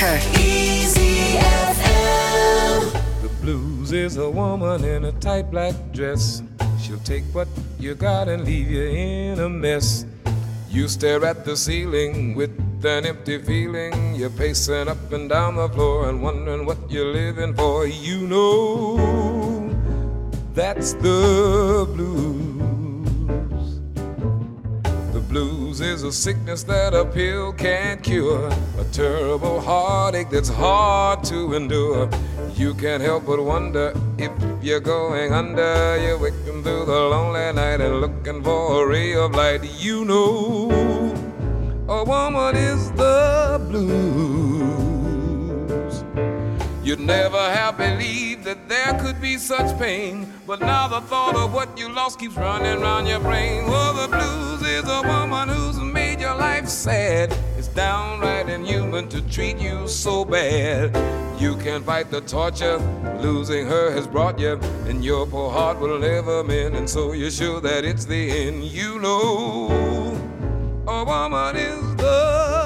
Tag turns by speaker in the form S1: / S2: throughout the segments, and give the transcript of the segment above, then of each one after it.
S1: Hey.
S2: Easy FM.
S3: The blues is a woman in a tight black dress. She'll take what you got and leave you in a mess. You stare at the ceiling with an empty feeling. You're pacing up and down the floor and wondering what you're living for. You know that's the blues. The blues is a sickness that a pill can't cure, a terrible heartache that's hard to endure. You can't help but wonder if you're going under. You're waking through the lonely night and looking for a ray of light. You know, a woman is the blues. You'd never have believed that there could be such pain, but now the thought of what you lost keeps running round your brain. Well, the blues is a woman who's made your life sad. It's downright inhuman to treat you so bad. You can't fight the torture, losing her has brought you, and your poor heart will never mend. And so you're sure that it's the end. You know, a woman is the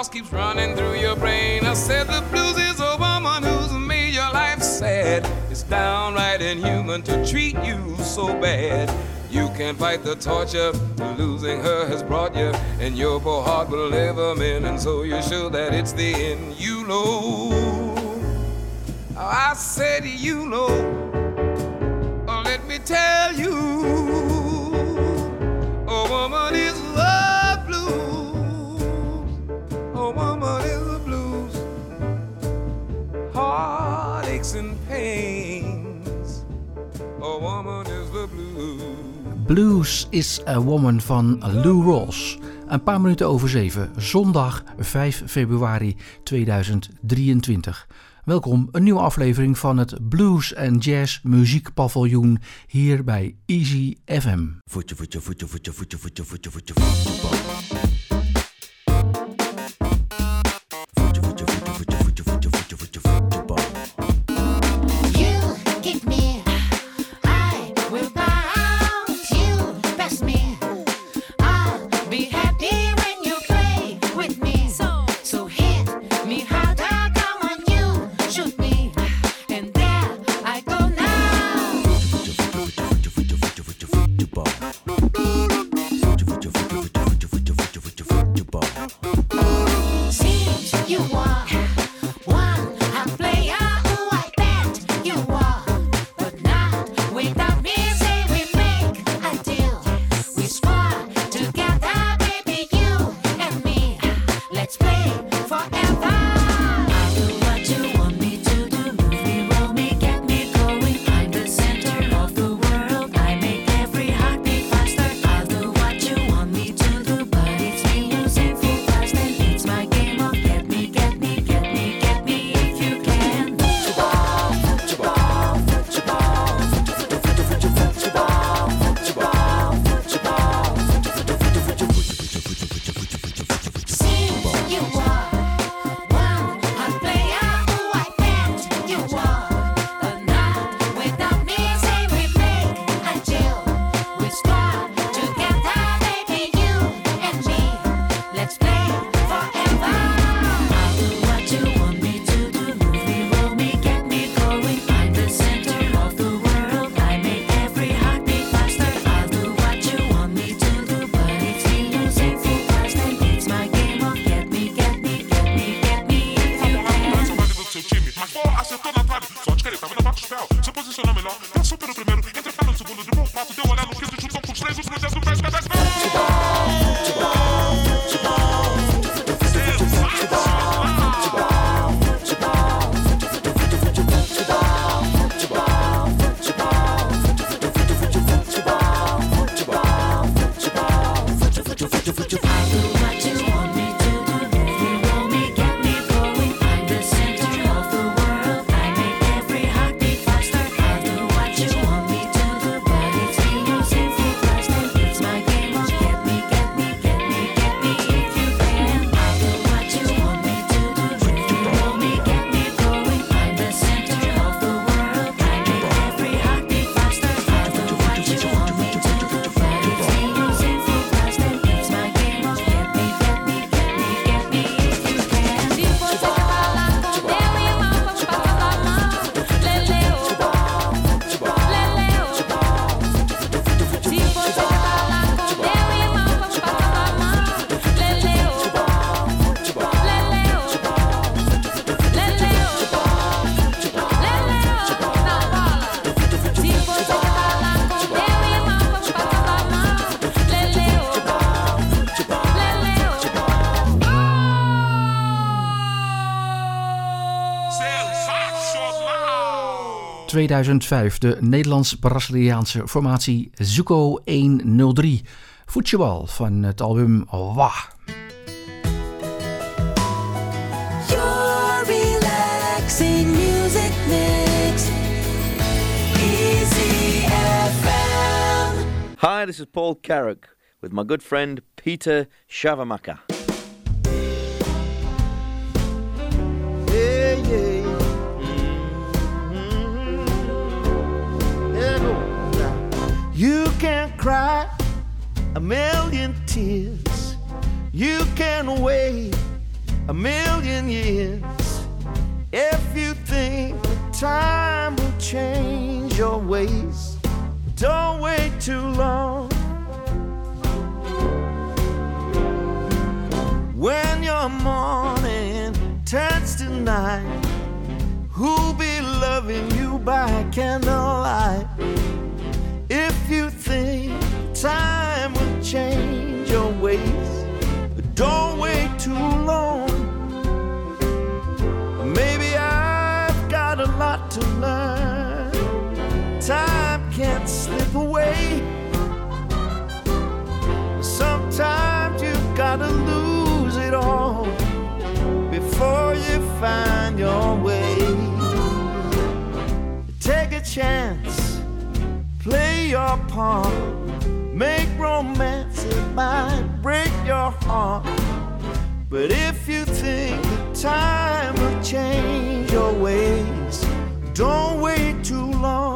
S3: lost keeps running through your brain. I said the blues is a woman who's made your life sad. It's downright inhuman to treat you so bad. You can't fight the torture, losing her has brought you, and your poor heart will never mend. And so you're sure that it's the end. You know, I said you know. Let me tell you, Blues is a Woman
S4: van Lou Rawls. Een paar minuten over zeven, zondag 5 februari 2023. Welkom, een nieuwe aflevering van het Blues en Jazz Muziekpaviljoen hier bij Easy FM.
S5: Voetje, voetje, voetje, voetje, voetje, voetje, voetje, voetje. Voetje,
S6: shoot me,
S4: 2005 de Nederlands-Braziliaanse formatie Zuko 103. Voetjebal van het album Wah.
S2: Your relaxing music mix. Easy FM.
S7: Hi, this is Paul Carrick with my good friend Peter Shavamaka. A million tears. You can wait a million years. If you think time will change your ways, don't wait too long. When your morning turns to night, who'll be loving you by candlelight? If you think time change your ways, But don't wait too long. Maybe I've got a lot to learn. Time can't slip away. Sometimes you've gotta lose it all before you find your way. Take a chance, play your part, make romance, it might break your heart. But if you think the time will change your ways, don't wait too long.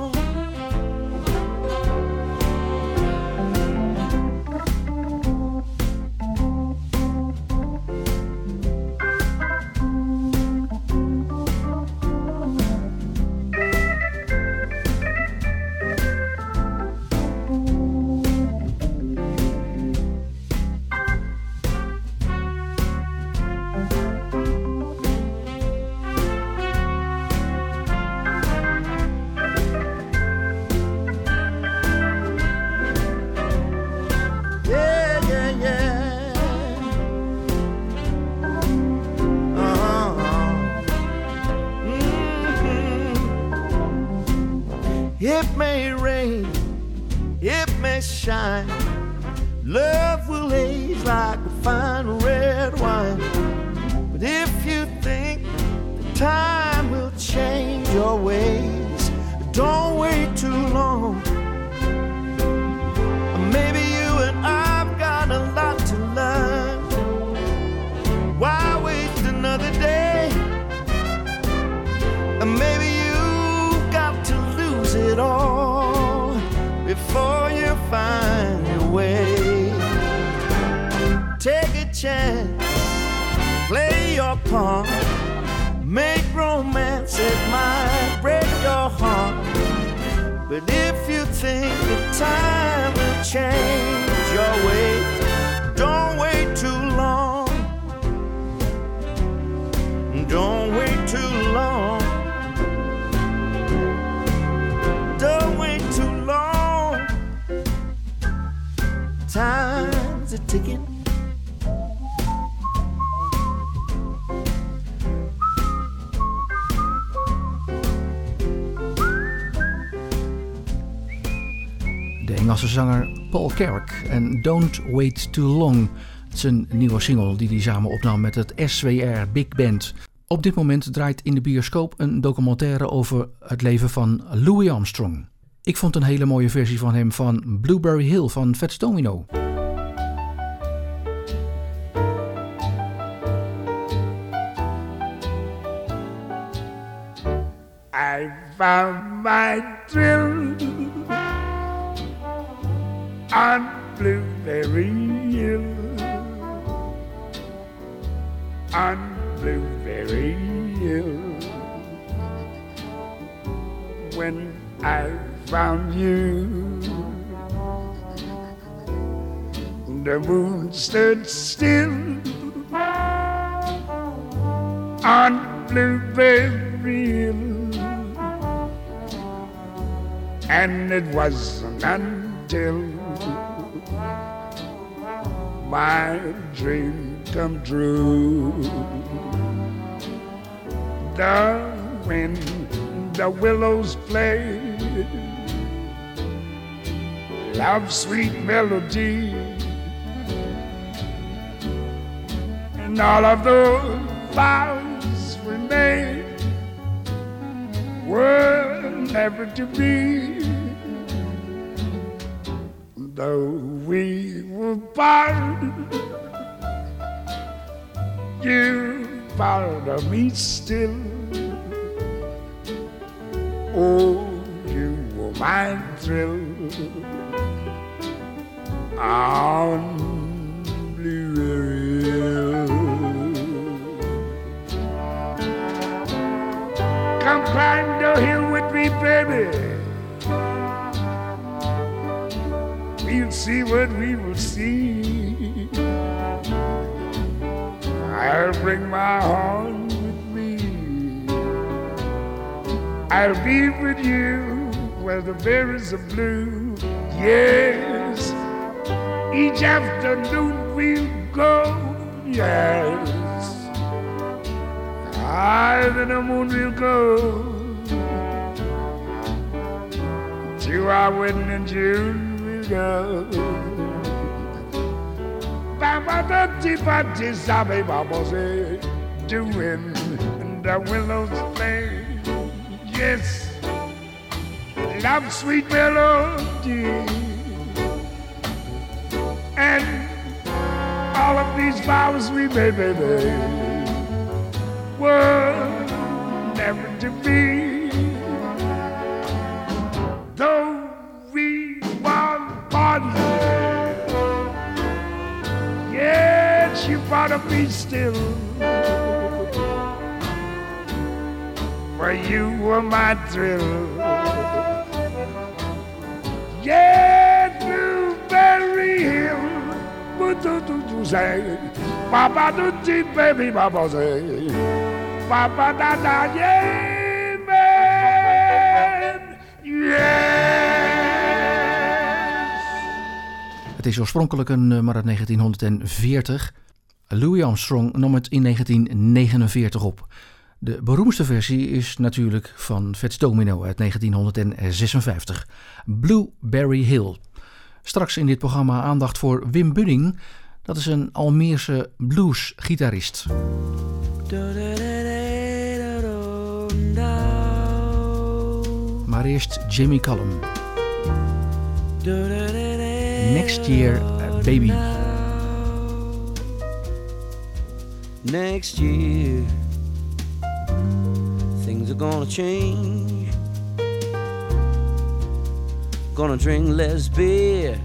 S7: But if you think that time will change your way,
S4: Zanger Paul Carrick en Don't Wait Too Long. Het is een nieuwe single die hij samen opnam met het SWR Big Band. Op dit moment draait in de bioscoop een documentaire over het leven van Louis Armstrong. Ik vond een hele mooie versie van hem van Blueberry Hill van Fats Domino.
S1: I found my thrill on Blueberry Hill. On Blueberry Hill. When I found you, the moon stood still on Blueberry Hill. And it wasn't until my dream come true the wind, the willows play. love's sweet melody. And all of those vows we made were never to be. Though we were part, you of me still. Oh, you were my thrill on Blue Hill. Come climb the hill with me, baby. We'll see what we will see. I'll bring my horn with me. I'll be with you where the berries are blue. Yes, each afternoon we'll go. Yes, higher than the moon we'll go. To our wedding in June go. Baba da di ba di sabe baba say, doing the willows play. Yes, love sweet melody. And all of these vows we made, baby, were never to be. Part of me still. For you were my thrill. Yeah, Blueberry Hill. Papa do deep baby baba say. Papa da da yeah. Yes.
S4: Het is oorspronkelijk een nummer uit 1940. Louis Armstrong nam het in 1949 op. De beroemdste versie is natuurlijk van Fats Domino uit 1956. Blueberry Hill. Straks in dit programma aandacht voor Wim Bunning. Dat is een Almeerse bluesgitarist. Maar eerst Jimmy Cullum. Next Year Baby.
S8: Next year, things are gonna change. Gonna drink less beer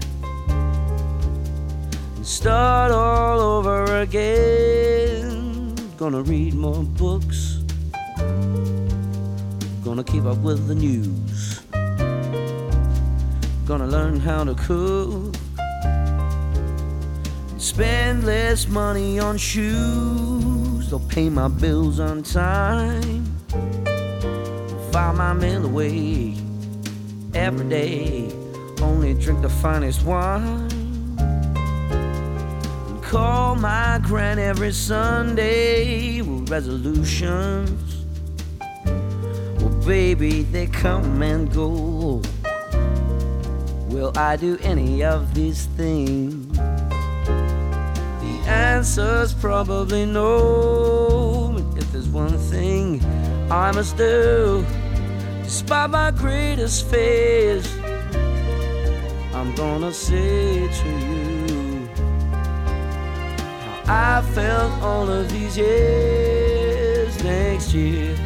S8: and start all over again. Gonna read more books. Gonna keep up with the news. Gonna learn how to cook. Spend less money on shoes. They'll pay my bills on time. File my mail away every day. Only drink the finest wine. And call my grand every Sunday with resolutions. Well, baby, they come and go. Will I do any of these things? Answer's probably no. But if there's one thing I must do, despite my greatest fears, I'm gonna say to you how I felt all of these years next year.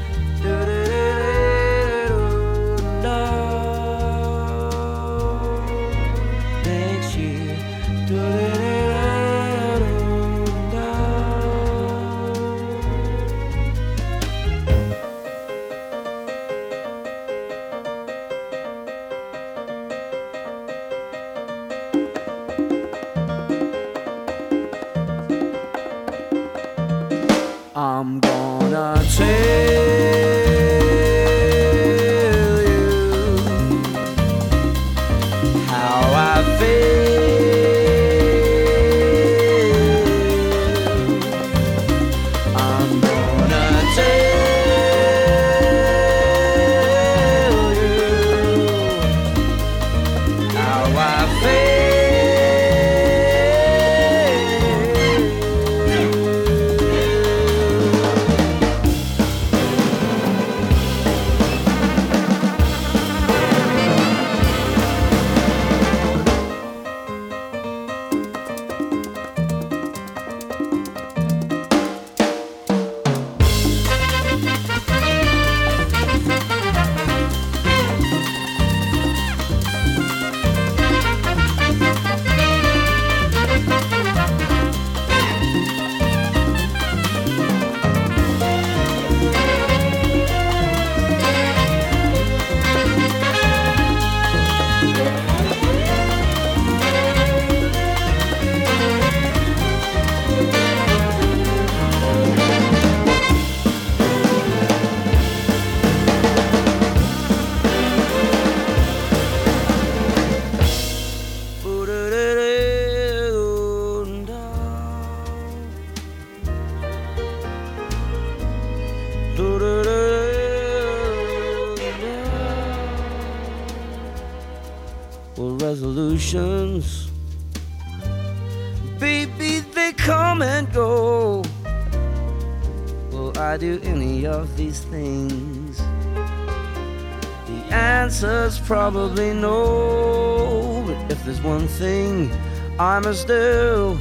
S8: Probably no. But if there's one thing I must do,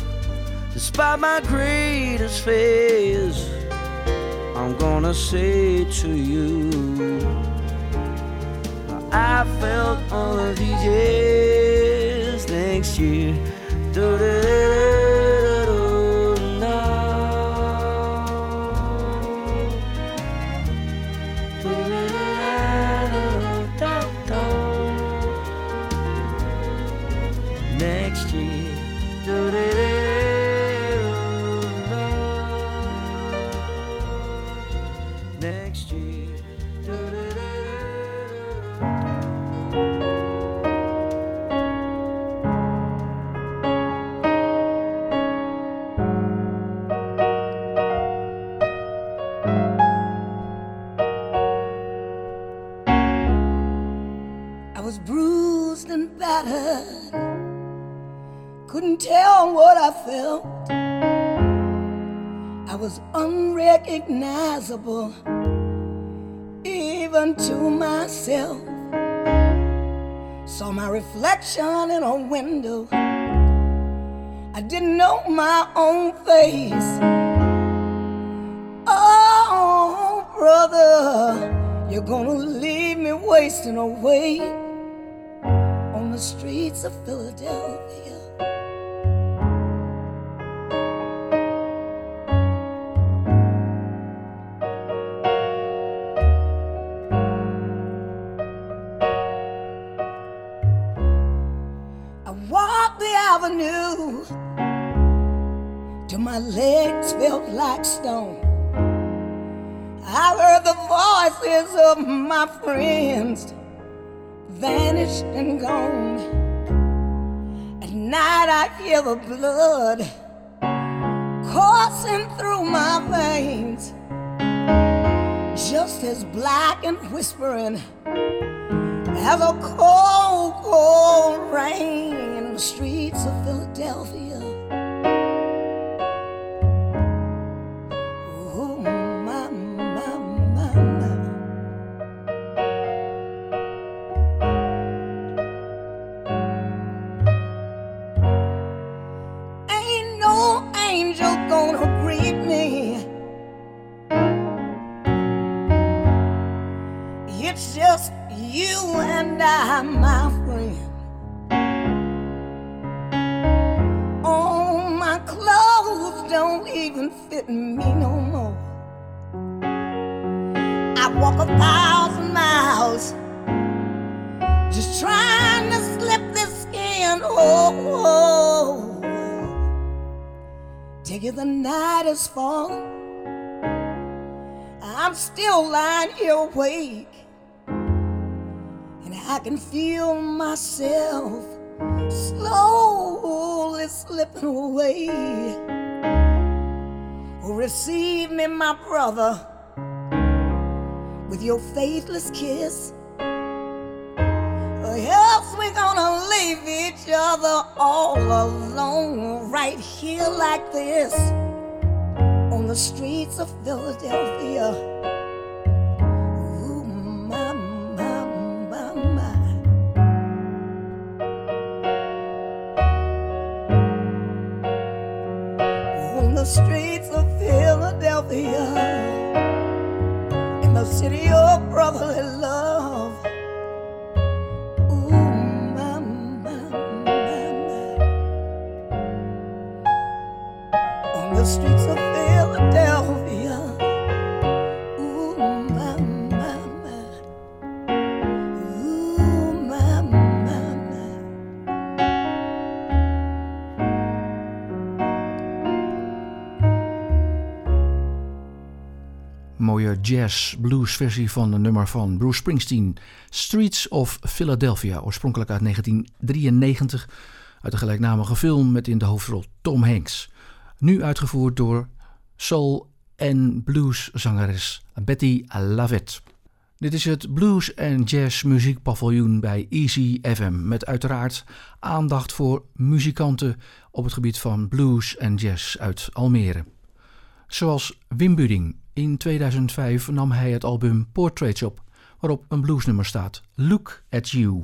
S8: despite my greatest fears, I'm gonna say to you. I felt all of these years next year. Do-do-do-do-do,
S9: even to myself. Saw my reflection in a window. I didn't know my own face. Oh, brother, you're gonna leave me wasting away on the streets of Philadelphia. My legs felt like stone. I heard the voices of my friends vanished and gone. At night I hear the blood coursing through my veins, just as black and whispering as a cold, cold rain in the streets of Philadelphia. It the night is falling. I'm still lying here awake. And I can feel myself slowly slipping away. Receive me, my brother, with your faithless kiss. Gonna leave each other all alone right here like this on the streets of Philadelphia. Ooh, my, my, my, my. On the streets of Philadelphia, in the city of brotherly love.
S4: mooie jazz-blues versie van een nummer van Bruce Springsteen. Streets of Philadelphia, oorspronkelijk uit 1993. Uit de gelijknamige film met in de hoofdrol Tom Hanks. Nu uitgevoerd door soul- en blueszangeres Betty Lavette. Dit is het Blues en Jazz Muziekpaviljoen bij Easy FM. Met uiteraard aandacht voor muzikanten op het gebied van blues en jazz uit Almere zoals Wim Buding, in 2005 nam hij het album Portraits op, waarop een bluesnummer staat, Look at You.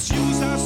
S10: Let's use our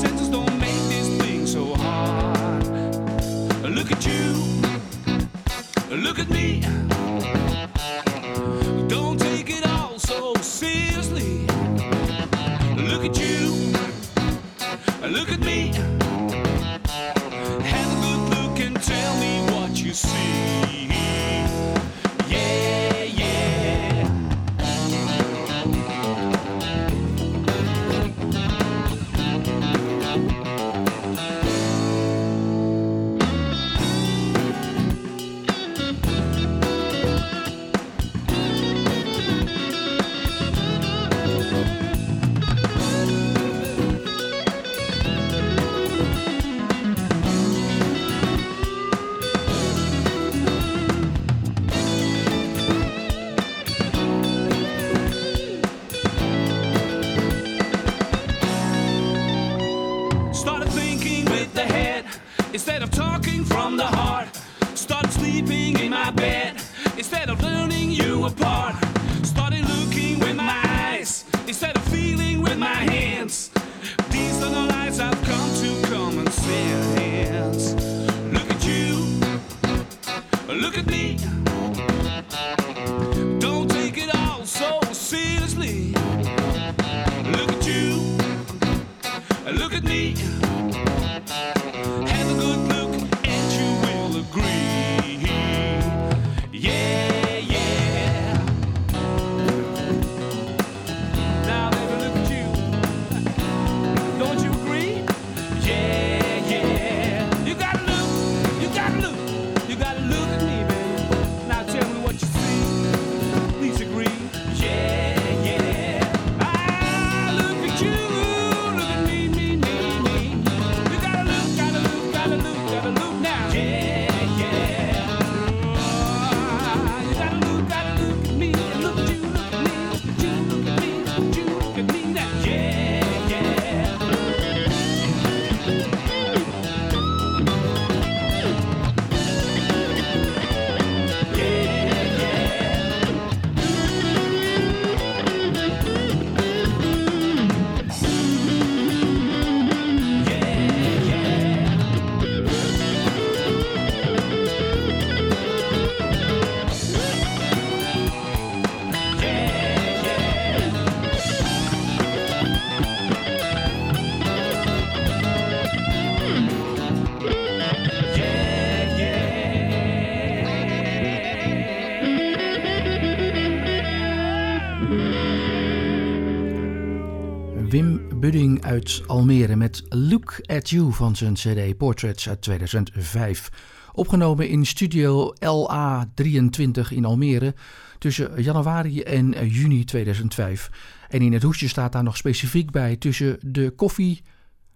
S4: uit Almere met Look at You van zijn CD Portraits uit 2005. Opgenomen in studio LA23 in Almere tussen januari en juni 2005. En in het hoesje staat daar nog specifiek bij tussen de koffie,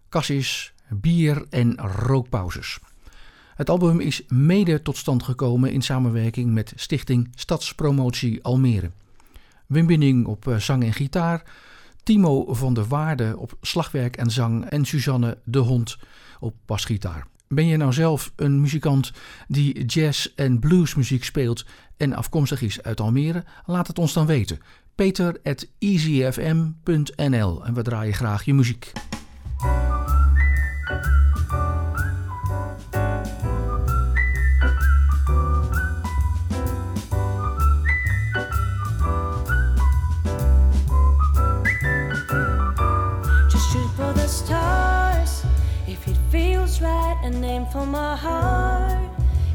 S4: kassis, bier en rookpauzes. Het album is mede tot stand gekomen in samenwerking met Stichting Stadspromotie Almere. Wim Binning op eh, zang en gitaar. Timo van der Waarde op slagwerk en zang en Suzanne de Hond op basgitaar. Ben je nou zelf een muzikant die jazz en bluesmuziek speelt en afkomstig is uit Almere? Laat het ons dan weten. Peter at easyfm.nl en we draaien graag je muziek.
S11: For my heart.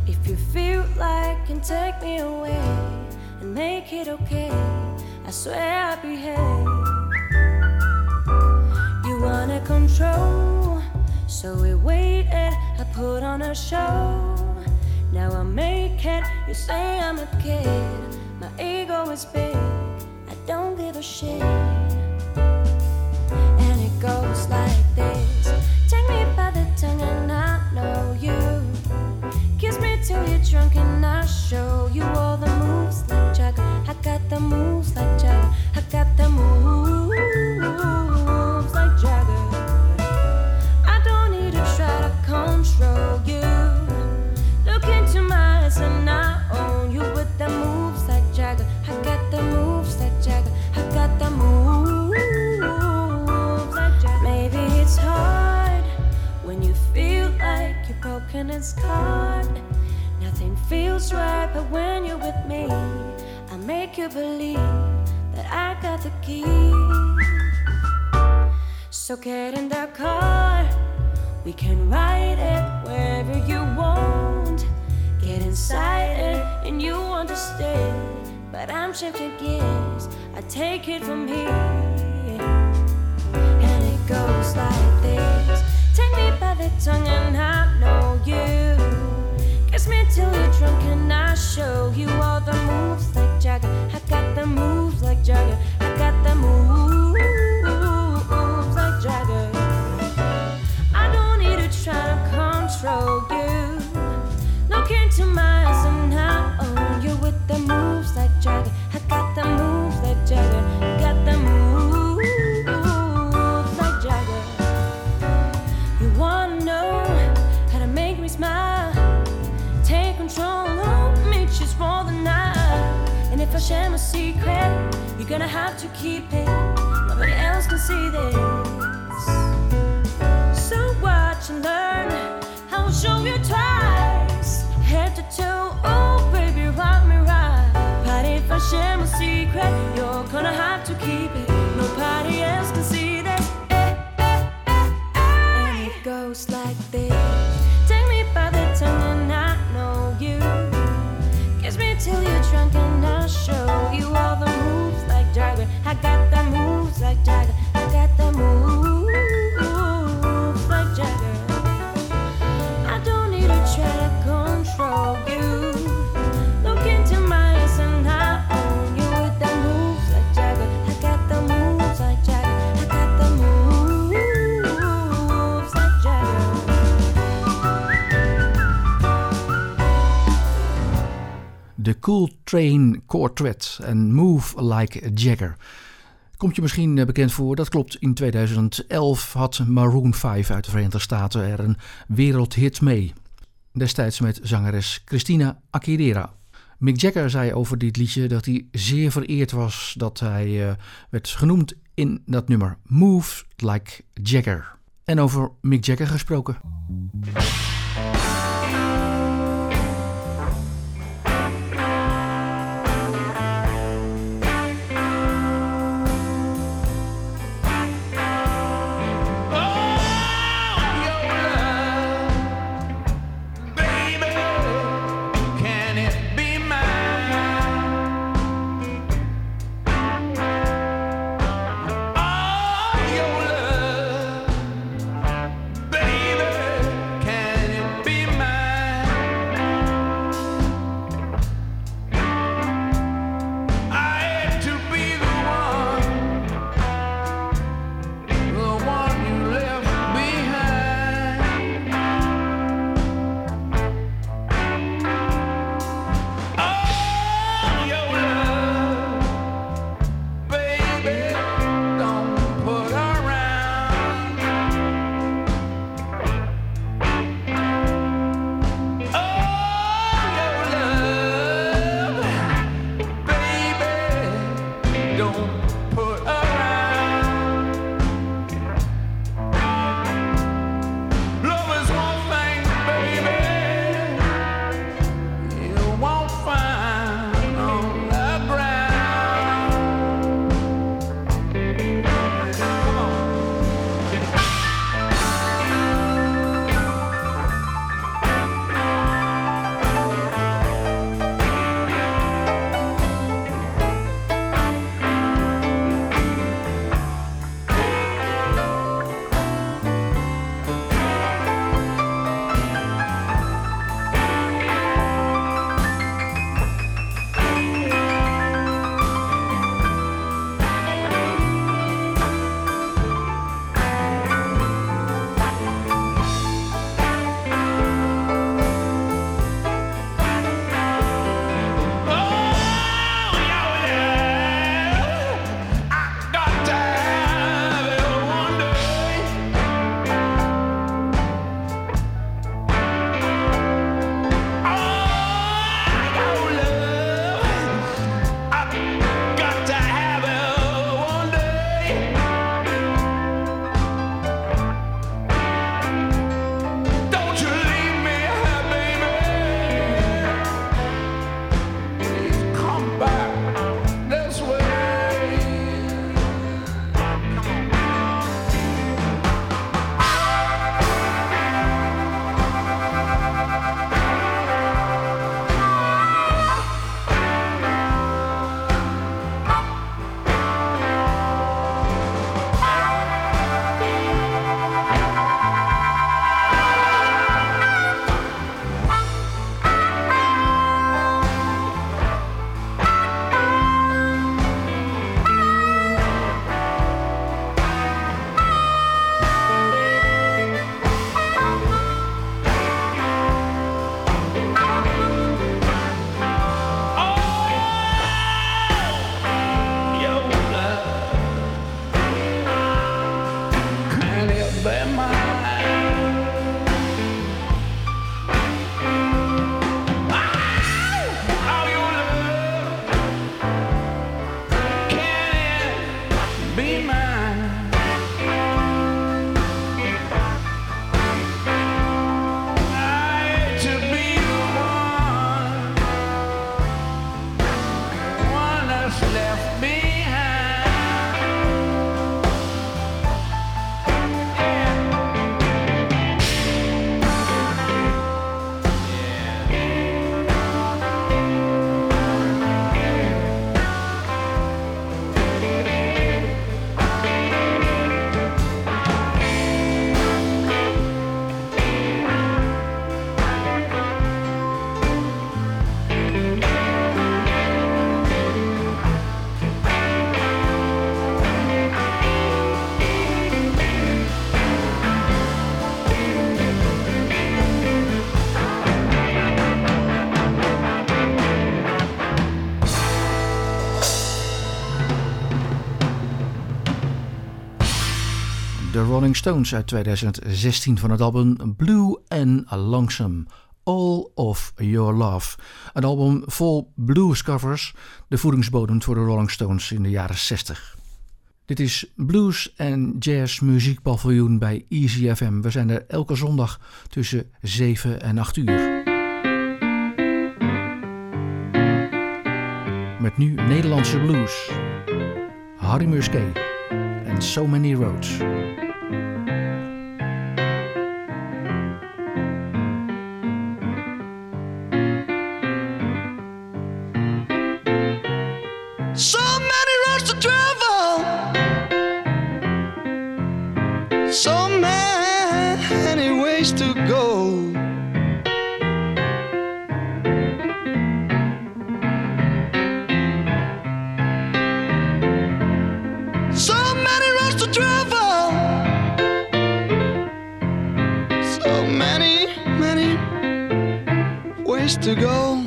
S11: If you feel like can take me away and make it okay, I swear I'll behave. You wanna control, so we waited. I put on a show. Now I make it. You say I'm a kid. My ego is big. I don't give a shit and it goes like this. Take me by the tongue and know you. Kiss me till you're drunk and I show you all the moves like Jagger. I got the moves like Jagger. I got the moves like Jagger. I don't need to try to control you. You're broken and. Nothing feels right, but when you're with me, I make you believe that I got the key. So get in the car. We can ride it wherever you want. Get inside it and you want to stay. But I'm shifting gears. I take it from here. And it goes like this. Take me by the tongue and I know you. Kiss me till you're drunk and I show you all the moves like Jagger. I got the moves like Jagger. I got the moves you're gonna have to keep it. Nobody else can see this. So watch and learn. I'll show you twice, head to toe. Oh, baby, rock me right. But if I share my secret, you're gonna have to keep it. Nobody else can see this. And it goes like The
S4: cool Train Quartet en Move Like a Jagger. Komt je misschien eh, bekend voor? Dat klopt. In 2011 had Maroon 5 uit de Verenigde Staten er een wereldhit mee. Destijds met zangeres Christina Aguilera. Mick Jagger zei over dit liedje dat hij zeer vereerd was dat hij eh, werd genoemd in dat nummer Move Like Jagger. En over Mick Jagger gesproken. Rolling Stones uit 2016 van het album Blue and Lonesome. All of Your Love. Een album vol bluescovers, de voedingsbodem voor de Rolling Stones in de jaren 60. Dit is Blues en Jazz Muziekpaviljoen bij Easy FM. We zijn er elke zondag tussen 7 en 8 uur. Met nu Nederlandse blues. Harry Musquet en So Many Roads.
S5: To go.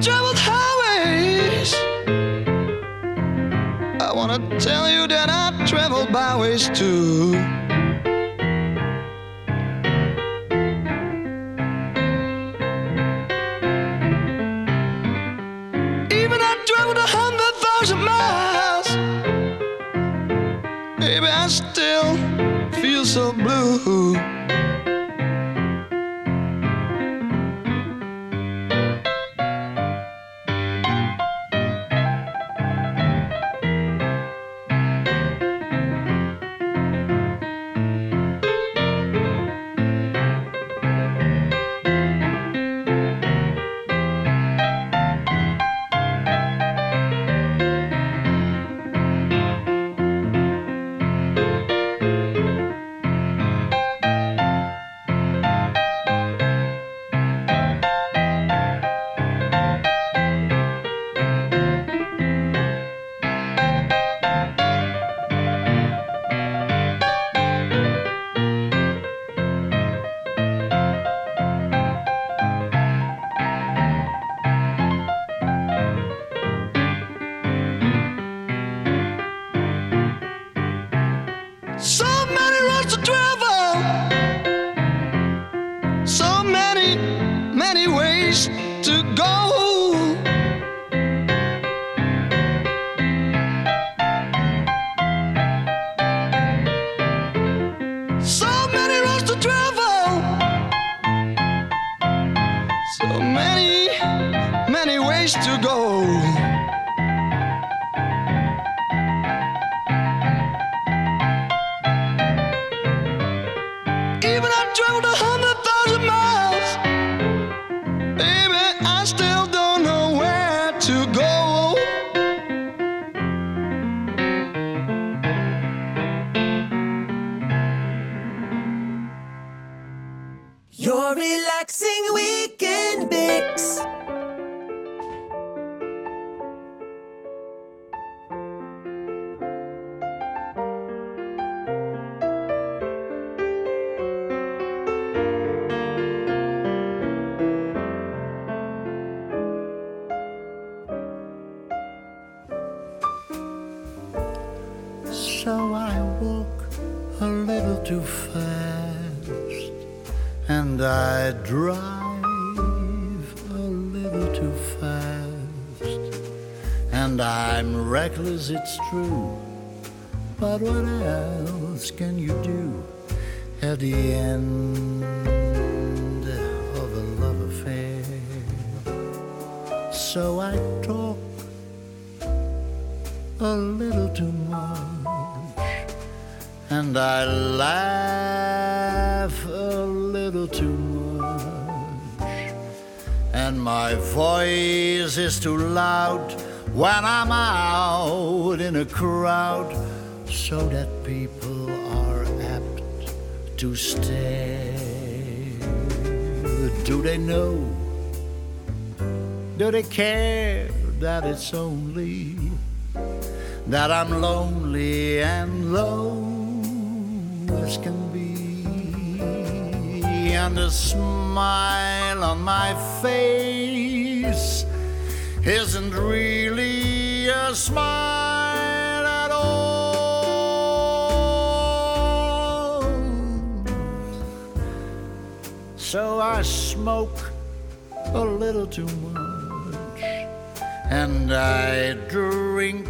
S5: Traveled highways. I wanna tell you that I traveled byways too. So many, many ways to go.
S7: Do they know? Do they care that it's only that I'm lonely and low as can be? And the smile on my face isn't really a smile So I smoke a little too much, and I drink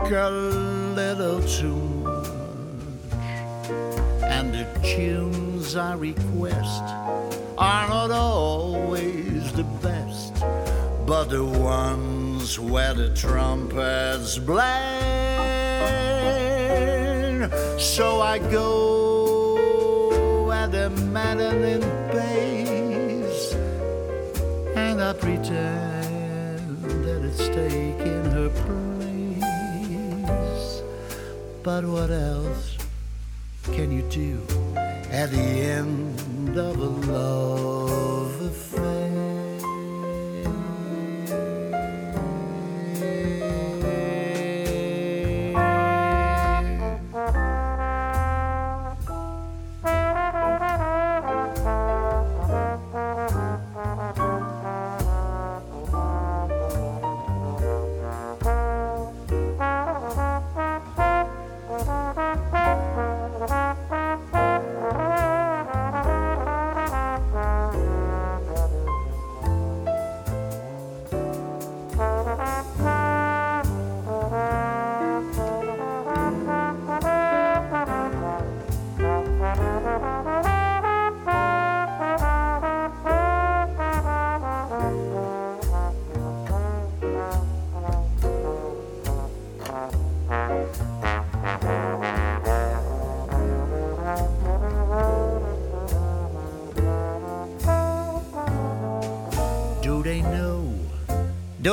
S7: a little too much, and the tunes I request are not always the best, but the ones where the trumpets blare. So I go maddening pace, and I pretend that it's taking her place. But what else can you do at the end of a love affair?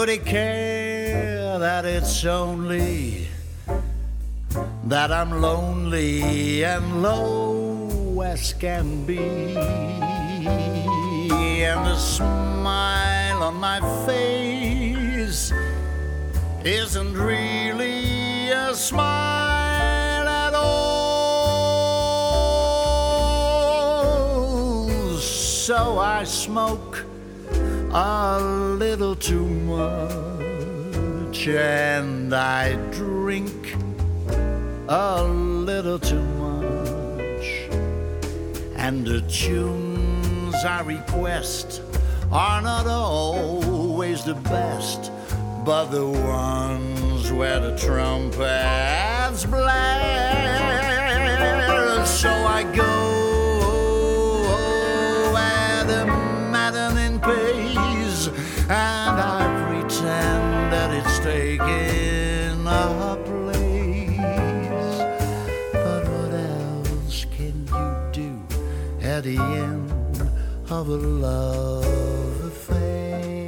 S7: They care that it's only that I'm lonely and low as can be? And the smile on my face isn't really a smile at all. So I smoke a little too much, and I drink a little too much, and the tunes I request are not always the best, but the ones where the trumpets blare. So I go of a love affair?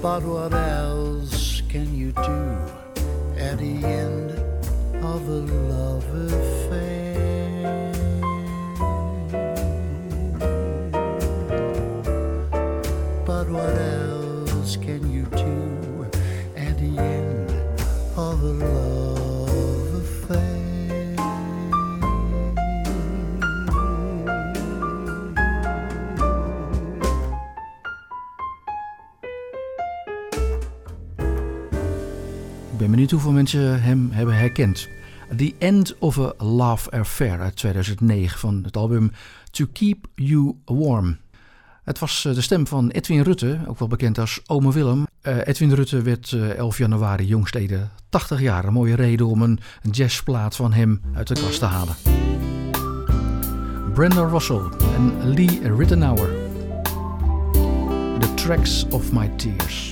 S7: But what else can you do at the end of a love affair? But what else can you do at the end of a love
S4: ben benieuwd hoeveel mensen hem hebben herkend. The End of a Love Affair uit 2009 van het album To Keep You Warm. Het was eh, de stem van Edwin Rutte, ook wel bekend als Ome Willem. Eh, Edwin Rutte werd eh, 11 januari jongstleden 80 jaar. Een mooie reden om een jazzplaat van hem uit de kast te halen. Brenda Russell en Lee Rittenauer. The Tracks of My Tears.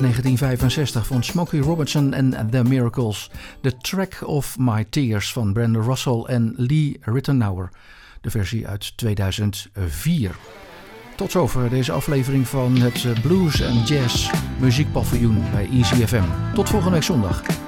S4: 1965 van Smokey Robinson en The Miracles. The Track of My Tears van Brenda Russell en Lee Rittenauer. De versie uit 2004. Tot zover deze aflevering van het eh, Blues and Jazz Muziekpaviljoen bij ECFM. Tot volgende week zondag.